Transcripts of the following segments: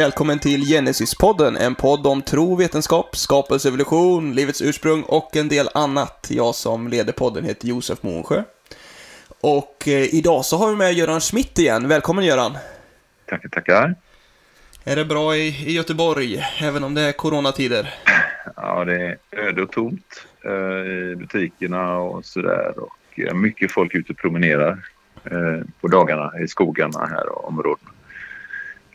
Välkommen till Genesis-podden, en podd om tro, vetenskap, skapelse, evolution, livets ursprung och en del annat. Jag som leder podden heter Josef Månsjö. Och eh, idag så har vi med Göran Schmidt igen. Välkommen Göran! Tackar, tackar. Är det bra i, i Göteborg, även om det är coronatider? Ja, det är öde och tomt eh, i butikerna och sådär. Och eh, mycket folk ute och promenerar eh, på dagarna i skogarna här och områdena.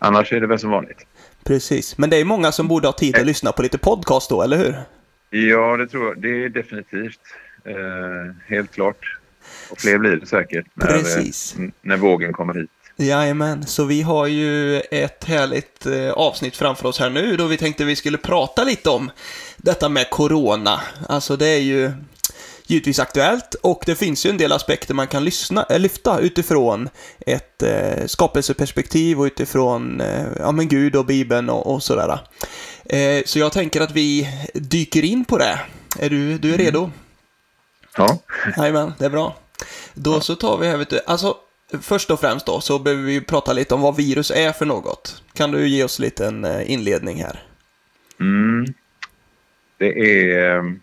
Annars är det väl som vanligt. Precis, men det är många som borde ha tid att lyssna på lite podcast då, eller hur? Ja, det tror jag. Det är definitivt. Eh, helt klart. Och fler blir det säkert när, Precis. eh, när vågen kommer hit. Jajamän, så vi har ju ett härligt eh, avsnitt framför oss här nu då vi tänkte vi skulle prata lite om detta med corona. Alltså det är ju givetvis aktuellt och det finns ju en del aspekter man kan lyssna, äh, lyfta utifrån ett eh, skapelseperspektiv och utifrån eh, ja, men Gud och Bibeln och, och sådär. Eh, så jag tänker att vi dyker in på det. Är du, du är redo? Ja, Jajamän, det är bra. Då så tar vi här, vet du, alltså först och främst då så behöver vi prata lite om vad virus är för något. Kan du ge oss lite en eh, inledning här? Mm. Det är...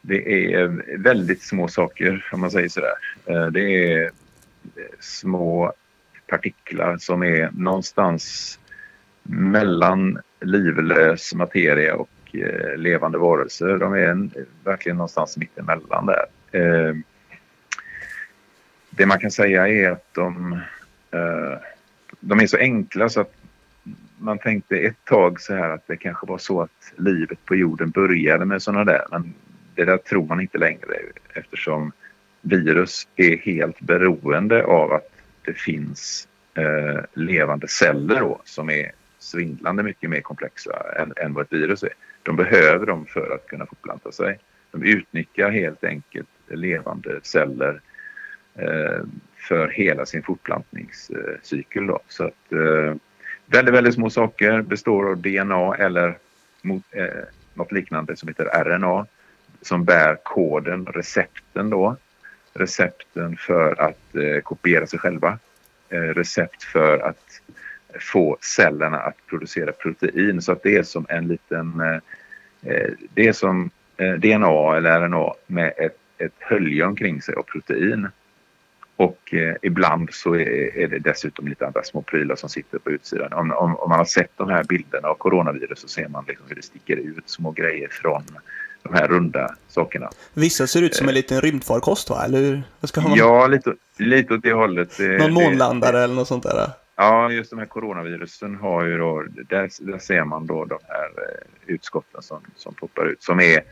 Det är eh, väldigt små saker om man säger sådär. Eh, det är eh, små partiklar som är någonstans mellan livlös materia och levande varelser. De är verkligen någonstans mittemellan där. Det man kan säga är att de, de är så enkla så att man tänkte ett tag så här att det kanske var så att livet på jorden började med sådana där. Men det där tror man inte längre eftersom virus är helt beroende av att det finns eh, levande celler då, som är svindlande mycket mer komplexa än, än vad ett virus är. De behöver dem för att kunna fortplanta sig. De utnyttjar helt enkelt levande celler eh, för hela sin fortplantningscykel. Då. Så att, eh, väldigt, väldigt små saker består av DNA eller mot, eh, något liknande som heter RNA som bär koden, recepten då. Recepten för att eh, kopiera sig själva. Eh, recept för att få cellerna att producera protein så att det är som en liten... Eh, eh det är som eh, DNA eller RNA med ett, ett hölje omkring sig av protein. Och eh, ibland så är, är det dessutom lite andra små prylar som sitter på utsidan. Om, om, om man har sett de här bilderna av coronavirus så ser man liksom hur det sticker ut små grejer från de här runda sakerna. Vissa ser ut som en liten rymdfarkost va? Eller hur? Ska man? Ja, lite, lite åt det hållet. Någon månlandare eller något sånt där? Ja, just de här coronavirusen har ju då, där, där ser man då de här eh, utskotten som, som poppar ut som är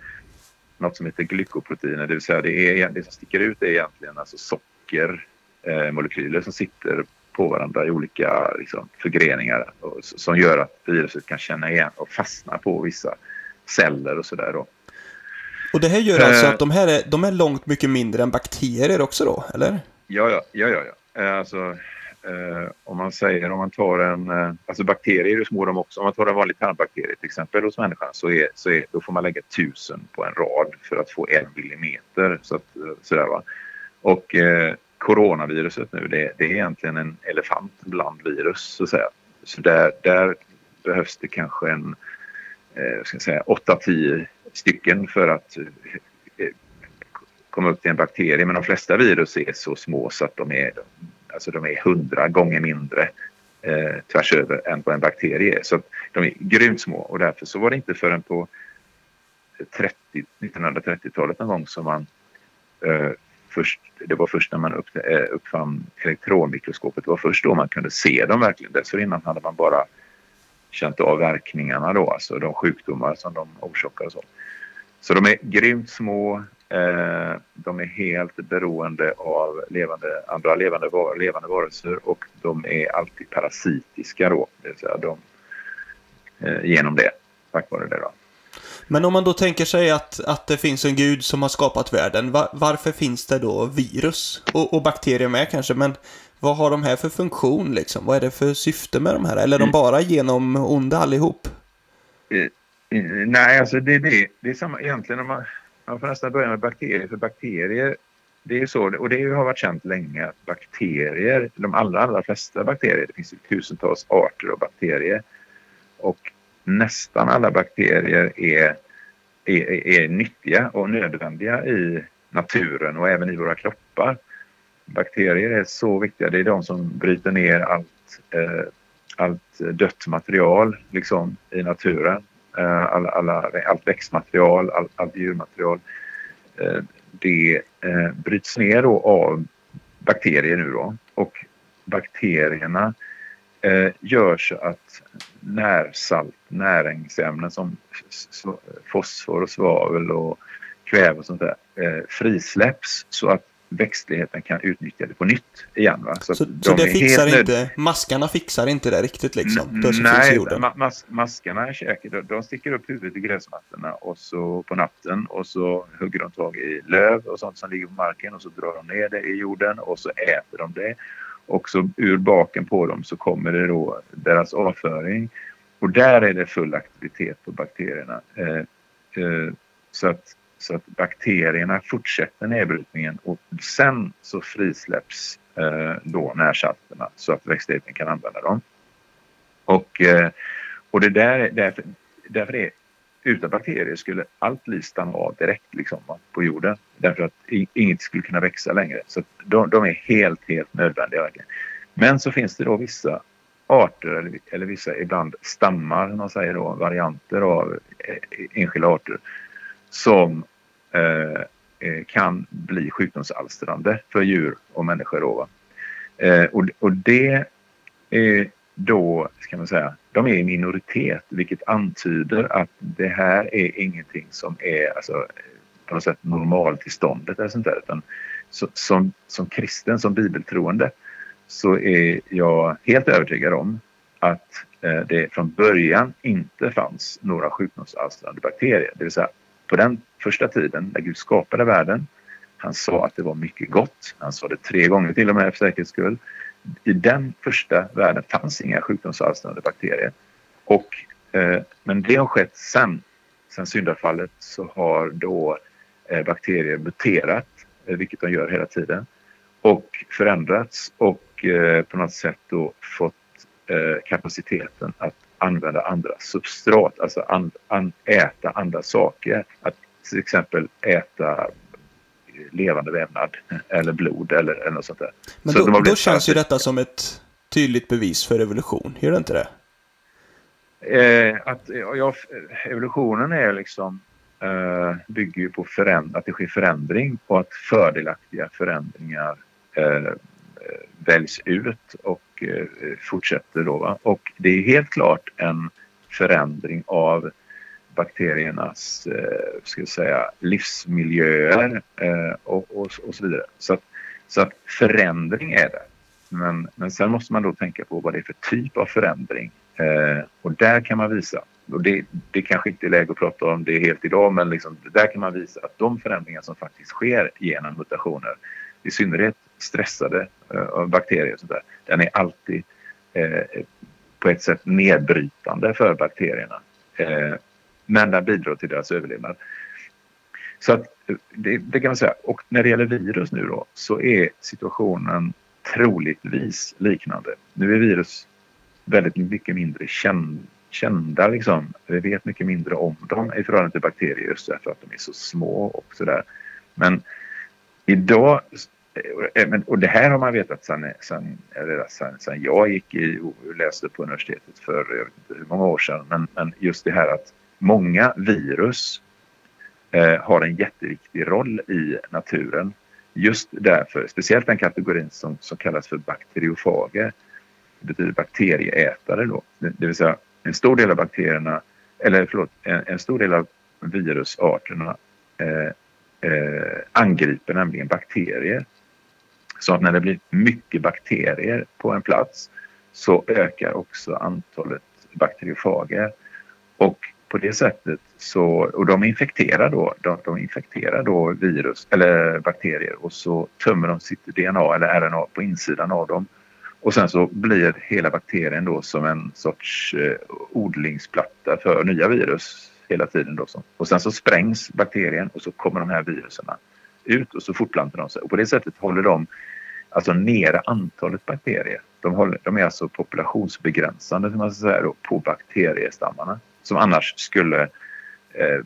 något som heter glykoproteiner, det vill säga det, är, det som sticker ut är egentligen alltså sockermolekyler eh, molekyler som sitter på varandra i olika liksom, förgreningar och, som gör att viruset kan känna igen och fastna på vissa celler och sådär. Och det här gör alltså Eh. att de här är, de är långt mycket mindre än bakterier också då, eller? Ja, ja, ja, ja. ja. Eh, Alltså, eh, om man säger, om man tar en, eh, alltså bakterier är små de också. Om man tar en vanlig tarmbakterie till exempel hos människan så, är, så är, då får man lägga tusen på en rad för att få en millimeter. Så att, eh, sådär va. Och eh, coronaviruset nu, det, det är egentligen en elefant bland virus så att säga. Så där, där behövs det kanske en, eh, ska jag säga, 8-10 stycken för att eh, eh, komma upp till en bakterie. Men de flesta virus är så små så att de är, alltså de är 100 gånger mindre eh, tvärs över än vad en bakterie är. Så att de är grymt små och därför så var det inte förrän på 30, 1930-talet någon gång som man eh, först, det var först när man upp, eh, uppfann elektronmikroskopet, det var först då man kunde se dem verkligen. Dessförinnan hade man bara känt av verkningarna då, alltså de sjukdomar som de orsakar och så. Så de är grymt små. Eh, de är helt beroende av levande, andra levande, var, levande varelser och de är alltid parasitiska då. Det vill säga de, eh, genom det, tack vare det då. Men om man då tänker sig att, att det finns en gud som har skapat världen, var, varför finns det då virus? Och, och bakterier med kanske, men vad har de här för funktion liksom? Vad är det för syfte med de här? Eller är de bara genom onda allihop? Eh, eh, nej, alltså det, det, det är samma egentligen om man, man får nästan börja med bakterier. För bakterier det är så. Och det har varit känt länge att bakterier, de allra, allra flesta bakterier, det finns tusentals arter av bakterier. Och nästan alla bakterier är, är, är nyttiga och nödvändiga i naturen och även i våra kroppar. Bakterier är så viktiga. Det är de som bryter ner allt, eh, allt dött material liksom, i naturen. Eh, alla, alla, allt växtmaterial, all, allt djurmaterial. Eh, det eh, bryts ner då av bakterier nu då. Och bakterierna eh, gör så att närsalt, näringsämnen som fosfor och svavel och kväve och sånt där eh, frisläpps så att växtligheten kan utnyttja det på nytt igen. Va? Så, så, de så det fixar inte, maskarna fixar inte det riktigt liksom? Det nej, mas, maskarna käkar, de, de sticker upp huvudet i gräsmattorna och så på natten och så hugger de tag i löv och sånt som ligger på marken och så drar de ner det i jorden och så äter de det. Och så ur baken på dem så kommer det då deras avföring och där är det full aktivitet på bakterierna. Eh, eh, så att så att bakterierna fortsätter nedbrytningen och sen så frisläpps eh, då närsalterna så att växtligheten kan använda dem. Och, eh, och det där, därför, därför är utan bakterier skulle allt liv stanna av direkt liksom, på jorden. Därför att inget skulle kunna växa längre. Så de, de, är helt, helt nödvändiga. Men så finns det då vissa arter eller, eller vissa ibland stammar, man säger då, varianter av eh, enskilda arter som eh, eh, kan bli sjukdomsalstrande för djur och människor. Då, eh, och, och det är då, ska man säga, de är i minoritet vilket antyder att det här är ingenting som är alltså, på något sätt normaltillståndet eller sånt där. Utan så, som, som kristen, som bibeltroende så är jag helt övertygad om att eh, det från början inte fanns några sjukdomsalstrande bakterier. Det vill säga på den första tiden när Gud skapade världen. Han sa att det var mycket gott. Han sa det tre gånger till och med för säkerhets skull. I den första världen fanns inga sjukdomsalstrande bakterier. Och, eh, men det har skett sen, sen syndafallet så har då eh, bakterier muterat, eh, vilket de gör hela tiden, och förändrats och eh, på något sätt då fått eh, kapaciteten att använda andra substrat, alltså an, an, äta andra saker. Att till exempel äta levande vävnad eller blod eller, eller något sånt där. Men Så då, då känns ju detta som ett tydligt bevis för evolution, gör det inte det? Eh, att, ja, evolutionen är liksom eh, bygger ju på föränd- att det sker förändring och att fördelaktiga förändringar eh, Eh, väljs ut och eh, fortsätter då. Va? Och det är helt klart en förändring av bakteriernas eh, ska jag säga, livsmiljöer och, och, och, så vidare. Så att, så att förändring är det. Men, men sen måste man då tänka på vad det är för typ av förändring. Eh, och där kan man visa, och det, det kanske inte är läge att prata om det helt idag, men liksom, där kan man visa att de förändringar som faktiskt sker genom mutationer, i synnerhet stressade eh, av bakterier och sånt där, den är alltid eh, på ett sätt nedbrytande för bakterierna. Eh, men den bidrar till deras överlevnad. Så att, det, det, kan man säga. Och när det gäller virus nu då så är situationen troligtvis liknande. Nu är virus väldigt mycket mindre känd, kända liksom. Vi vet mycket mindre om dem i förhållande till bakterier just därför att de är så små och sådär. Men idag Eh, eh, och det här har man vetat sedan, sedan, sedan, sedan jag gick i och läste på universitetet för jag vet inte hur många år sedan. Men, men just det här att många virus eh, har en jätteviktig roll i naturen. Just därför, speciellt den kategorin som, som kallas för bakteriofager. Det betyder bakterieätare då. Det, det vill säga en stor del av bakterierna, eller förlåt, en, en stor del av virusarterna eh, eh, angriper nämligen bakterier. Så att när det blir mycket bakterier på en plats så ökar också antalet bakteriofager. Och på det sättet så, och de infekterar då, de, de infekterar då virus eller bakterier och så tömmer de sitt DNA eller RNA på insidan av dem. Och sen så blir hela bakterien då som en sorts eh, odlingsplatta för nya virus hela tiden. Då. Och sen så sprängs bakterien och så kommer de här virusen ut och så fortplantar de sig. Och på det sättet håller de alltså nere antalet bakterier. De, håller, de är alltså populationsbegränsande man ska säga, då, på bakteriestammarna som annars skulle eh,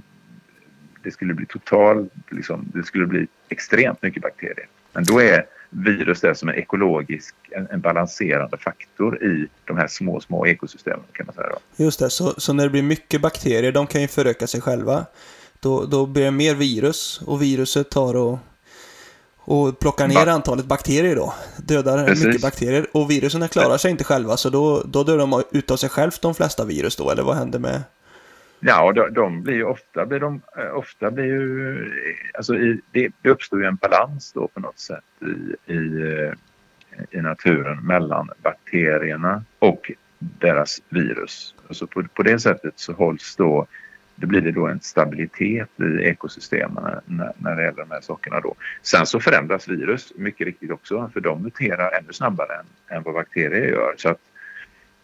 det skulle bli total, liksom, det skulle bli extremt mycket bakterier. Men då är virus det som en ekologisk, en, en, balanserande faktor i de här små, små ekosystemen kan man säga. Då. Just det, så, så när det blir mycket bakterier, de kan ju föröka sig själva. Då, då blir det mer virus och viruset tar och, och plockar ner ba antalet bakterier då. Dödar Precis. mycket bakterier och virusen klarar sig inte själva så då, då dör de ut av sig själv de flesta virus då, eller vad händer med? Ja, de, de blir ju ofta, blir de, eh, ofta blir ju, alltså i, det, det uppstår ju en balans då på något sätt i, i, eh, i naturen mellan bakterierna och deras virus. Alltså på, på det sättet så hålls då, då blir det då en stabilitet i ekosystemen när, när det gäller de här sakerna då. Sen så förändras virus mycket riktigt också för de muterar ännu snabbare än, än vad bakterier gör. Så att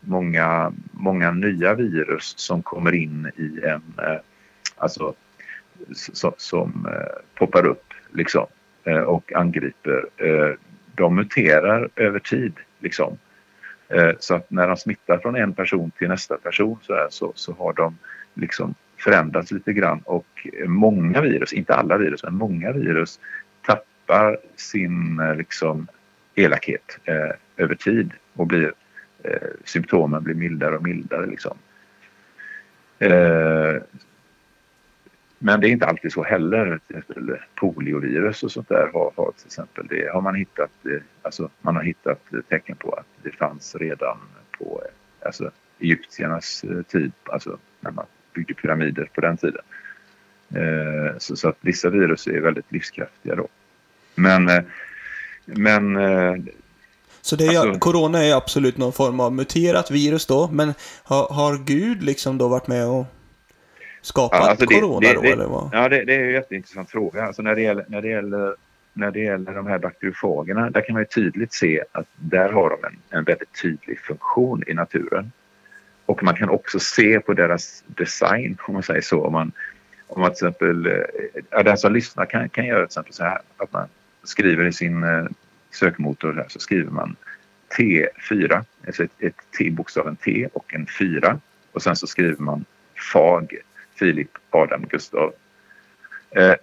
många, många nya virus som kommer in i en, eh, alltså som, som poppar upp liksom eh, och angriper. De muterar över tid liksom. Så att när de smittar från en person till nästa person så, här, så, så har de liksom förändrats lite grann och många virus, inte alla virus, men många virus tappar sin eh, liksom elakhet eh, över tid och blir eh, symptomen blir mildare och mildare. Liksom. Eh, men det är inte alltid så heller. Till exempel poliovirus och sånt där har, har till exempel det har man hittat, eh, alltså man har hittat tecken på att det fanns redan på eh, alltså, egyptiernas eh, tid, alltså när man byggde pyramider på den tiden. Eh, så, så, att vissa virus är väldigt livskraftiga då. Men, eh, men så det är, alltså, corona är absolut någon form av muterat virus då, men har, har Gud liksom då varit med och skapat ja, alltså det, corona det, då? Det, eller vad? Ja, det, det är en jätteintressant fråga. Alltså när det gäller, när det gäller, när det gäller de här bakteriofagerna, där kan man ju tydligt se att där har de en, en väldigt tydlig funktion i naturen. Och man kan också se på deras design, om man säger så. Om man, om man till exempel, eh, ja, den som lyssnar kan, kan göra till exempel så här, att man skriver i sin eh, sökmotor här så skriver man T4, alltså ett, ett T, bokstaven T och en 4 och sen så skriver man FAG, Filip Adam Gustav. Eh,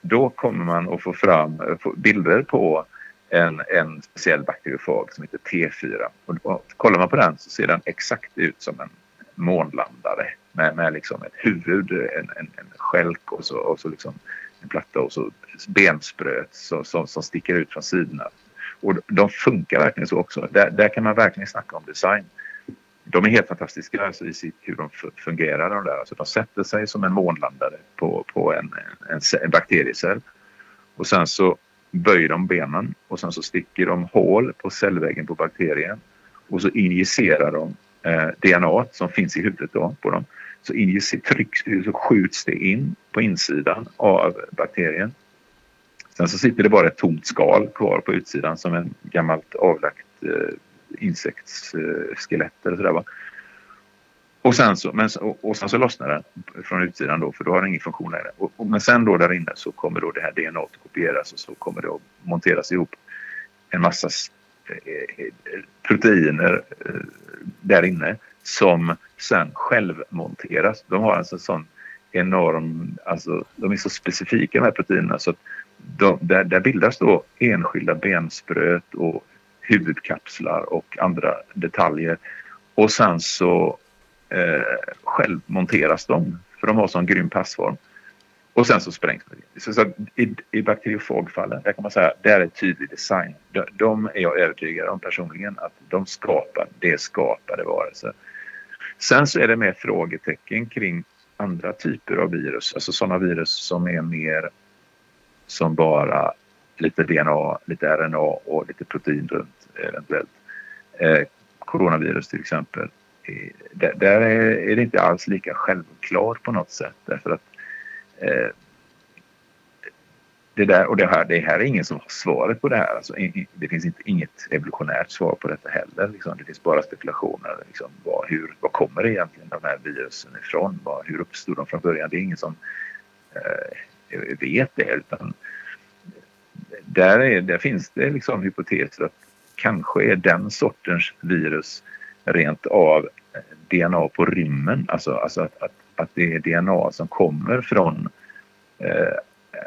då kommer man att få fram eh, bilder på en, en speciell bakteriofag som heter T4. Och, och, kollar man på den så ser den exakt ut som en månlandare med, med liksom ett huvud, en, en, en skälk och så, och så liksom en platta och så benspröt som, som, som sticker ut från sidorna. Och de funkar verkligen så också. Där, där kan man verkligen snacka om design. De är helt fantastiska alltså, i sitt, hur de fungerar. De, där. Alltså, de sätter sig som en månlandare på, på en, en, en bakteriecell. Och sen så böjer de benen och sen så sticker de hål på cellväggen på bakterien. Och så injicerar de eh, DNA som finns i huvudet då, på dem. Så, trycks, så skjuts det in på insidan av bakterien. Sen så sitter det bara ett tomt skal kvar på utsidan som en gammalt avlagt eh, insektsskelett eh, eller sådär. Va? Och sen, så, men, och, och sen så lossnar den från utsidan då för då har den ingen funktion längre. Och, och, men sen då där inne så kommer då det här DNA att kopieras och så kommer det att monteras ihop en massa eh, eh, proteiner eh, där inne som sen självmonteras. De har alltså en sån enorm, alltså de är så specifika de här proteinerna så att de, där, där bildas då enskilda benspröt och huvudkapslar och andra detaljer. Och sen så eh, självmonteras de för de har sån grym passform. Och sen så sprängs de. Så, så i, I bakteriofagfallen, där kan man säga, där är tydlig design. De, de är jag övertygad om personligen att de skapar det skapade varelser. Sen så är det mer frågetecken kring andra typer av virus, alltså sådana virus som är mer som bara lite DNA, lite RNA och lite protein runt eventuellt. Eh, coronavirus till exempel. Eh, där, är, är, det inte alls lika självklart på något sätt därför att eh, det där och det här, det här är ingen som har svaret på det här. Alltså, det finns inte, inget evolutionärt svar på detta heller. Liksom. Det finns bara spekulationer. Liksom, vad, hur, vad kommer egentligen de här virusen ifrån? Vad, hur uppstod de från början? Det är ingen som eh, vet det. Utan där, är, där finns det liksom hypoteser att kanske är den sortens virus rent av DNA på rymmen. Alltså, alltså att, att, att det är DNA som kommer från eh,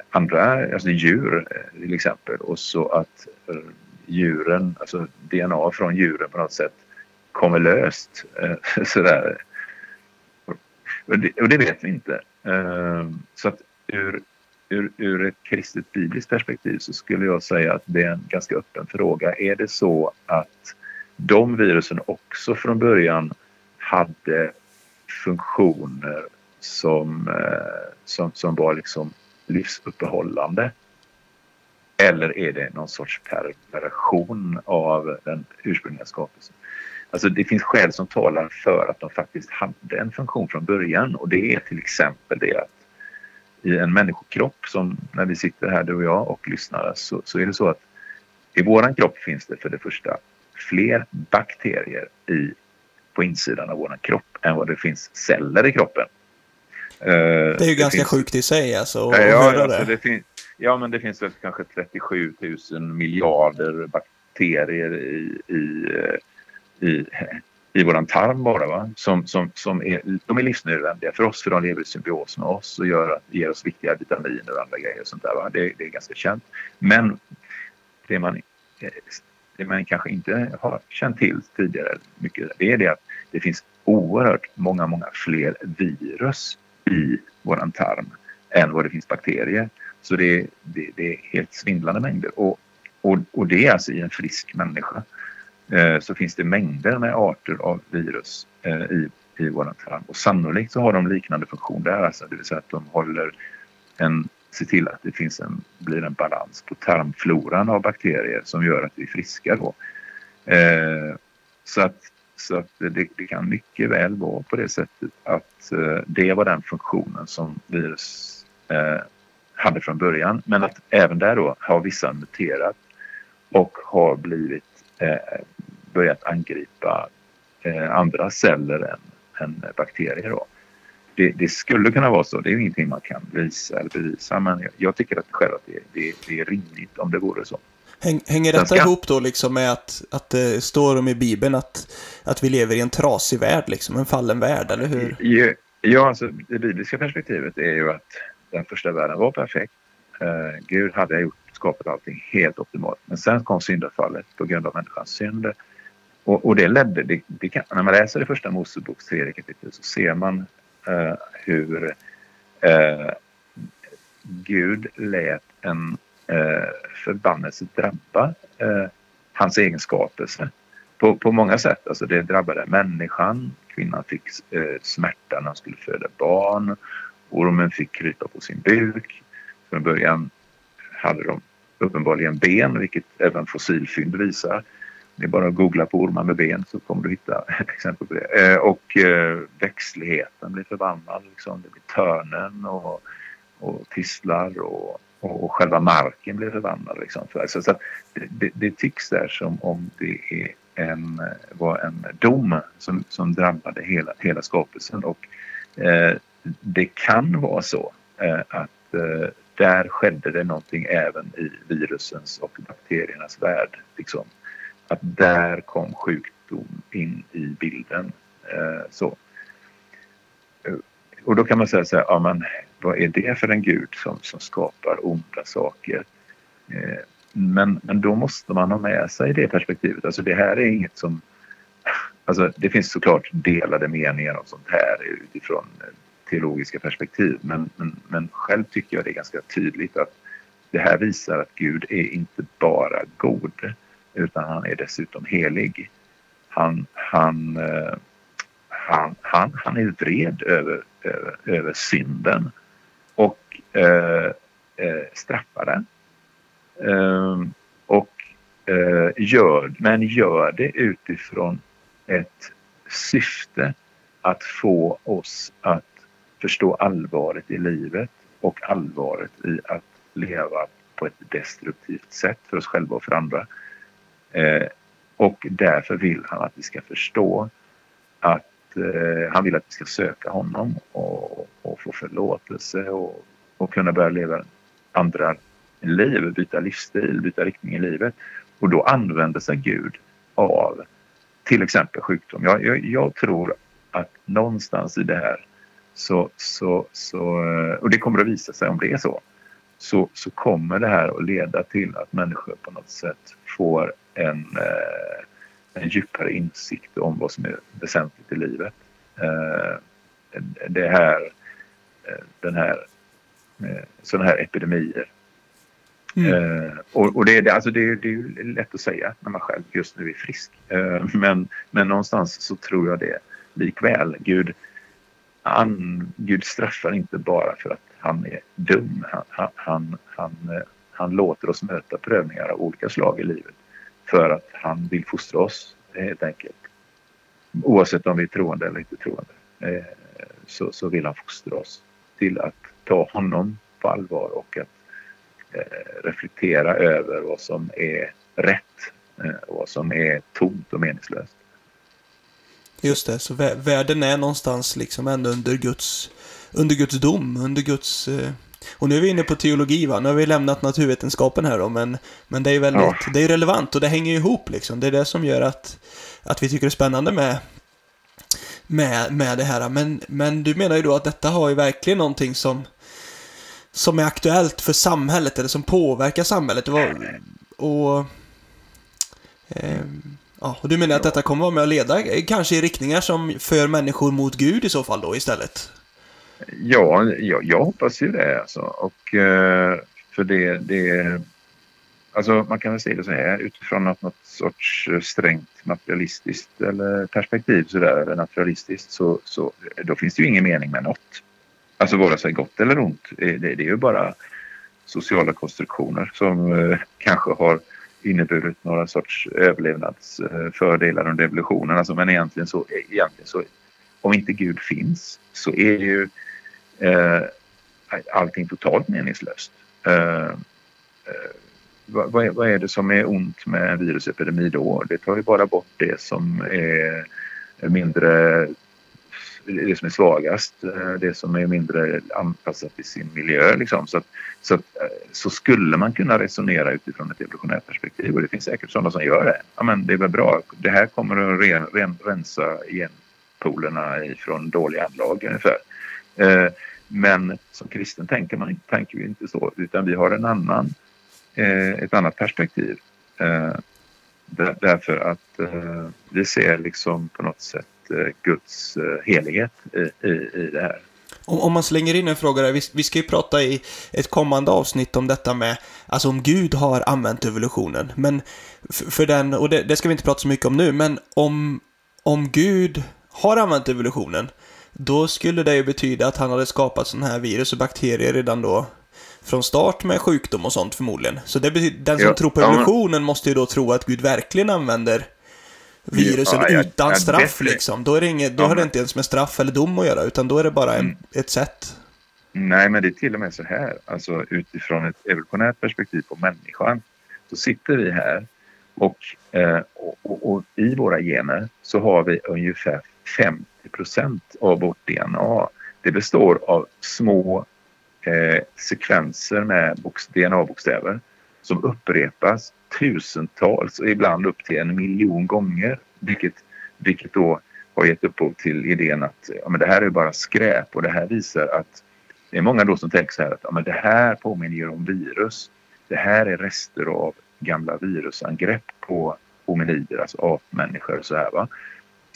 andra alltså djur eh, till exempel och så att eh, djuren, alltså DNA från djuren på något sätt kommer löst. Eh, sådär. Och det, och det vet vi inte. Eh, så att ur, ur, ur ett kristet bibliskt perspektiv så skulle jag säga att det är en ganska öppen fråga. Är det så att de virusen också från början hade funktioner som, eh, som, som var liksom livsuppehållande? Eller är det någon sorts perversion av den ursprungliga skapelsen? Alltså det finns skäl som talar för att de faktiskt hade en funktion från början och det är till exempel det att i en människokropp som när vi sitter här du och jag och lyssnar så, så är det så att i våran kropp finns det för det första fler bakterier i, på insidan av våran kropp än vad det finns celler i kroppen. Eh, det är ju ganska finns... sjukt i sig alltså. Att ja, höra alltså, det. det finns, ja, men det finns väl kanske 37 000 miljarder bakterier i, i, eh, i, i våran tarm bara. Va? Som, som, som är, de är livsnödvändiga för oss för de lever i symbios med oss och gör, ger oss viktiga vitaminer och andra grejer. Och sånt där, va? Det, det är ganska känt. Men det man, det man kanske inte har känt till tidigare mycket, det är det att det finns oerhört många, många fler virus i våran tarm än vad det finns bakterier. Så det, det, det är helt svindlande mängder. Och, och, och det är alltså i en frisk människa. Eh, så finns det mängder med arter av virus eh, i, i våran tarm. Och sannolikt så har de liknande funktion där, alltså, det vill säga att de håller en, se till att det finns en, blir en balans på tarmfloran av bakterier som gör att vi är friska då. Eh, så att, så att det, det, kan mycket väl vara på det sättet att eh, det var den funktionen som virus eh, hade från början. Men att även där då har vissa muterat och har blivit eh, börjat angripa eh, andra celler än, än bakterier. Då. Det, det, skulle kunna vara så. Det är ingenting man kan visa eller bevisa. Men jag, jag tycker att själv att det, det, det, är rimligt om det vore så. Hänger detta ska... ihop då liksom med att, att det står om i Bibeln att, att vi lever i en trasig värld, liksom, en fallen värld, eller hur? Ja, ja alltså det bibliska perspektivet är ju att den första världen var perfekt. Uh, Gud hade gjort, skapat allting helt optimalt. Men sen kom syndafallet på grund av människans synd. Och, och det ledde, det, det kan, när man läser det första Moseboks tredje kapitel så ser man Eh, hur eh, Gud lät en eh, förbannelse drabba hans egen skapelse. På, på många sätt. Alltså det drabbade människan. Kvinnan fick smärta när hon skulle föda barn. Ormen fick krypa på sin buk. Från början hade de uppenbarligen ben, vilket även fossilfynd visar. Det är bara att googla på ormar med ben så kommer du hitta exempel på det. Eh, och eh, växtligheten blir förbannad. Liksom. Det blir törnen och, och tistlar och, och, själva marken blir förbannad. Liksom. Så, så det, det, det tycks där som om det är en, var en dom som, som drabbade hela, hela skapelsen. Och, eh, det kan vara så eh, att eh, där skedde det någonting även i virusens och bakteriernas värld. Liksom. Att där kom sjukdom in i bilden. Eh, så. Eh, och då kan man säga så här, ja, men, vad är det för en gud som, som skapar onda saker? Eh, men, men då måste man ha med sig det perspektivet. Alltså det här är inget som... Alltså det finns såklart delade meningar om sånt här utifrån eh, teologiska perspektiv. Men, men, men själv tycker jag det är ganska tydligt att det här visar att Gud är inte bara god utan han är dessutom helig. Han, han, eh, han, han, han är vred över, över, över synden och eh, eh, straffar den. Eh, och eh, gör, men gör det utifrån ett syfte att få oss att förstå allvaret i livet och allvaret i att leva på ett destruktivt sätt för oss själva och för andra. Eh, och därför vill han att vi ska förstå att eh, han vill att vi ska söka honom och, och få förlåtelse och, och kunna börja leva andra liv, byta livsstil, byta riktning i livet. Och då använder sig Gud av till exempel sjukdom. Jag, jag, jag tror att någonstans i det här så, så, så, eh, och det kommer att visa sig om det är så, så, så kommer det här att leda till att människor på något sätt får en, eh, en djupare insikt om vad som är väsentligt i livet. Eh, det här, eh, den här, sådana här epidemier. Mm. och, och det, alltså det, det är ju lätt att säga när man själv just nu är frisk. men, men någonstans så tror jag det likväl. Gud, han, Gud straffar inte bara för att han är dum. Han, han, han, han, låter oss möta prövningar av olika slag i livet för att han vill fostra oss eh, helt enkelt. Oavsett om vi är troende eller inte troende eh, så, så vill han fostra oss till att ta honom på allvar och att eh, reflektera över vad som är rätt och vad som är tomt och meningslöst. Just det, så världen är någonstans liksom ändå under Guds, under Guds dom, under Guds... Eh, och nu är vi inne på teologi va, nu har vi lämnat naturvetenskapen här då, men, men det är väldigt, ja. det är relevant och det hänger ju ihop liksom. Det är det som gör att, att vi tycker det är spännande med, med, med det här. Men, men du menar ju då att detta har ju verkligen någonting som, som är aktuellt för samhället, eller som påverkar samhället. Och, och eh, Ja, och du menar att detta kommer vara med att leda kanske i riktningar som för människor mot Gud i så fall då istället? Ja, jag, jag hoppas ju det alltså. Och eh, för det, det Alltså man kan väl säga det så här utifrån något, något sorts eh, strängt materialistiskt eller perspektiv sådär, eller naturalistiskt så, så då finns det ju ingen mening med något. Alltså vare sig gott eller ont. Eh, det, det, är ju bara sociala konstruktioner som eh, kanske har inneburit några sorts överlevnadsfördelar eh, under evolutionen. Alltså, men egentligen så, egentligen så, om inte Gud finns så är ju eh, allting totalt meningslöst. Eh, eh, vad, vad, är det som är ont med en virusepidemi då? Det tar ju bara bort det som är mindre det som är svagast, eh, det som är mindre anpassat till sin miljö. Liksom. Så, att, så, att, eh, så skulle man kunna resonera utifrån ett evolutionärt perspektiv och det finns säkert sådana som gör det. Ja, men det är väl bra, det här kommer att ren, ren, rensa igen polerna ifrån dåliga anlag ungefär. Eh, men som kristen tänker man tänker vi inte så utan vi har en annan, eh, ett annat perspektiv. Eh, därför att eh, vi ser liksom på något sätt eh, Guds eh, helighet i, i, i det här. Om, om man slänger in en fråga där, vi, vi ska ju prata i ett kommande avsnitt om detta med, alltså om Gud har använt evolutionen. Men för den, och det, det ska vi inte prata så mycket om nu, men om, om Gud har använt evolutionen, då skulle det ju betyda att han hade skapat sådana här virus och bakterier redan då från start med sjukdom och sånt förmodligen. Så det betyder, den som ja, tror på evolutionen ja, måste ju då tro att Gud verkligen använder virusen ja, utan straff liksom. Då, är det inget, då har det inte ens med straff eller dom att göra, utan då är det bara en, mm. ett sätt. Nej, men det är till och med så här, alltså utifrån ett evolutionärt perspektiv på människan, så sitter vi här och, eh, och, och, och, i våra gener så har vi ungefär 50 procent av vårt DNA. Det består av små eh, sekvenser med DNA-bokstäver som upprepas tusentals och ibland upp till en miljon gånger. Vilket, vilket då har gett upphov till idén att ja, men det här är bara skräp och det här visar att det är många då som tänker så här att ja, men det här påminner om virus. Det här är rester av gamla virusangrepp på hominider, alltså apmänniskor och så här. Va?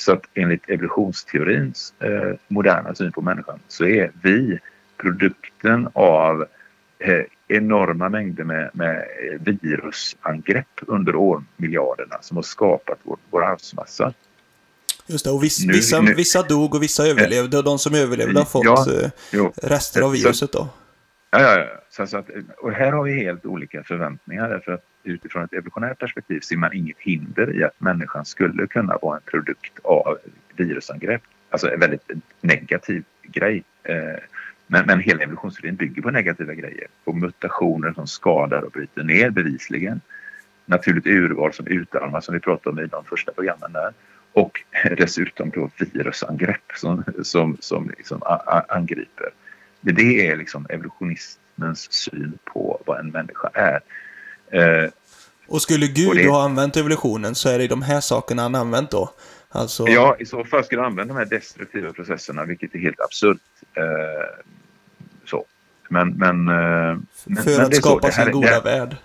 Så att enligt evolutionsteorins eh, moderna syn på människan så är vi produkten av eh, enorma mängder med, med virusangrepp under årmiljarderna som har skapat vår, vår arvsmassa. Just det, och viss, nu, vissa, nu, vissa dog och vissa överlevde och de som överlevde har fått ja, eh, rester av viruset då. Ja, ja, ja. Så, så att, och här har vi helt olika förväntningar därför att utifrån ett evolutionärt perspektiv ser man inget hinder i att människan skulle kunna vara en produkt av virusangrepp. Alltså en väldigt negativ grej. Eh, men, men hela evolutionsteorin bygger på negativa grejer. På mutationer som skadar och bryter ner bevisligen. Naturligt urval som utarmar som vi pratade om i de första programmen där. Och dessutom då virusangrepp som, som, som liksom angriper Det är liksom evolutionismens syn på vad en människa är. Eh, och skulle Gud Och det- ha använt evolutionen så är det de här sakerna han använt då. Alltså, Ja, i så fall skulle jag använda de här destruktiva processerna, vilket är helt absurt. Eh, så. Men, men, eh, men, för men att skapa sin goda det värld.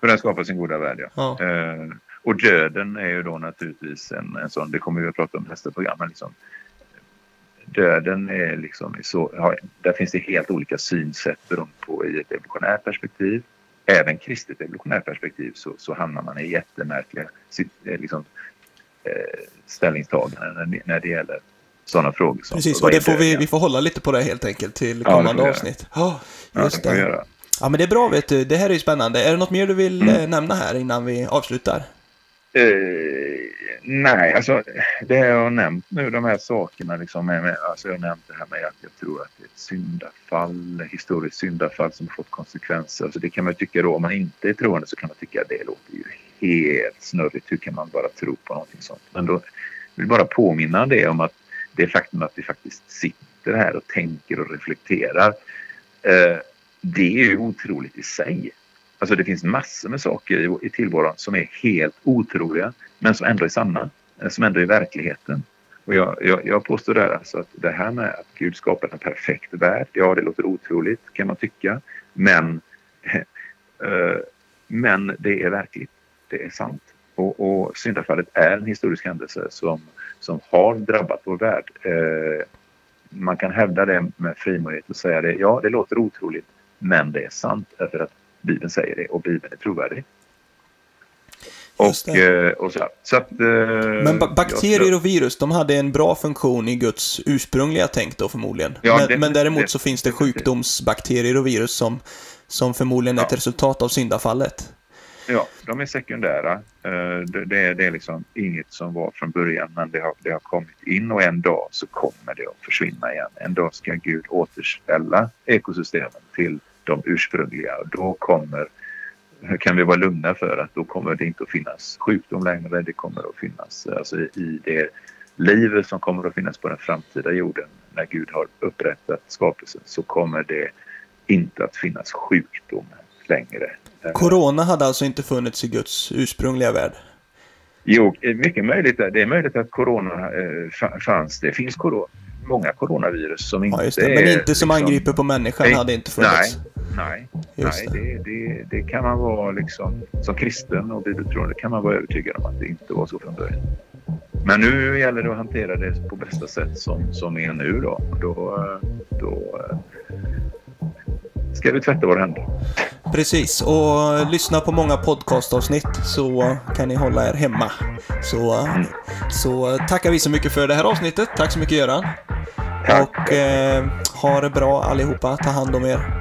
För att skapa sin goda värld, ja. Ja. Eh, och döden är ju då naturligtvis en, en sån, det kommer vi att prata om i nästa program, men liksom, döden är liksom så, ja, där finns det helt olika synsätt beroende på i ett evolutionärt perspektiv. Även kristet evolutionärt perspektiv så, så hamnar man i jättemärkliga eh, liksom, eh, ställningstaganden när, det- gäller sådana frågor. Som, Precis, och det får vi, vi får hålla lite på det helt enkelt till kommande göra. avsnitt. Ja, Ja, just vi det. Ja, men det är bra vet du. Det här är ju spännande. Är det något mer du vill Mm. eh, nämna här innan vi avslutar? Uh, nej, alltså det jag har nämnt nu, de här sakerna. Liksom, med, med, alltså jag har nämnt det här med att jag tror att det är ett syndafall, historiskt syndafall som har fått konsekvenser. Alltså det kan man ju tycka då, om man inte är troende så kan man tycka att det låter ju helt snurrigt. Hur kan man bara tro på någonting sånt? Men då vill jag bara påminna det om att det faktum att vi faktiskt sitter här och tänker och reflekterar. Uh, det är ju otroligt i sig. Alltså det finns massor med saker i, i tillvaron som är helt otroliga men som ändå är sanna. Eh, som ändå är verkligheten. Och jag, jag, jag påstår där alltså att det här med att Gud skapar en perfekt värld. Ja, det låter otroligt kan man tycka. Men, eh, men det är verkligt. Det är sant. Och, och syndafallet är en historisk händelse som, som har drabbat vår värld. Eh, man kan hävda det med frimodighet och säga det. Ja, det låter otroligt, men det är sant därför att Bibeln säger det och Bibeln är trovärdig. Och, eh, och så, så att, eh, Men ba- bakterier och virus, de hade en bra funktion i Guds ursprungliga tänk då förmodligen. Ja, men, det- men däremot det- så finns det sjukdomsbakterier och virus som, som förmodligen är ett resultat av syndafallet. Ja, de är sekundära. Eh, Det, det, är, det är liksom inget som var från början men det har, det har kommit in och en dag så kommer det att försvinna igen. En dag ska Gud återställa ekosystemen till de ursprungliga och då kommer kan vi vara lugna för att då kommer det inte att finnas sjukdom längre. Det kommer att finnas alltså i det livet som kommer att finnas på den framtida jorden när Gud har upprättat skapelsen så kommer det inte att finnas sjukdom längre. Corona hade alltså inte funnits i Guds ursprungliga värld. Jo, mycket möjligt. Det är möjligt att corona eh, fa- fanns. Det finns corona, många coronavirus som inte Ja, just det. är... Men inte som liksom- angriper på människan Nej, hade inte funnits. Nej, Just nej det, det, det kan man vara liksom... Som kristen och bibeltroende kan man vara övertygad om att det inte var så från början. Men nu gäller det att hantera det på bästa sätt som, som är nu då. Då, eh, då eh, ska vi tvätta våra händer. Precis, och lyssna på många podcastavsnitt så kan ni hålla er hemma. Så, så tackar vi så mycket för det här avsnittet. Tack så mycket Göran. Tack. Och eh, ha det bra allihopa. Ta hand om er.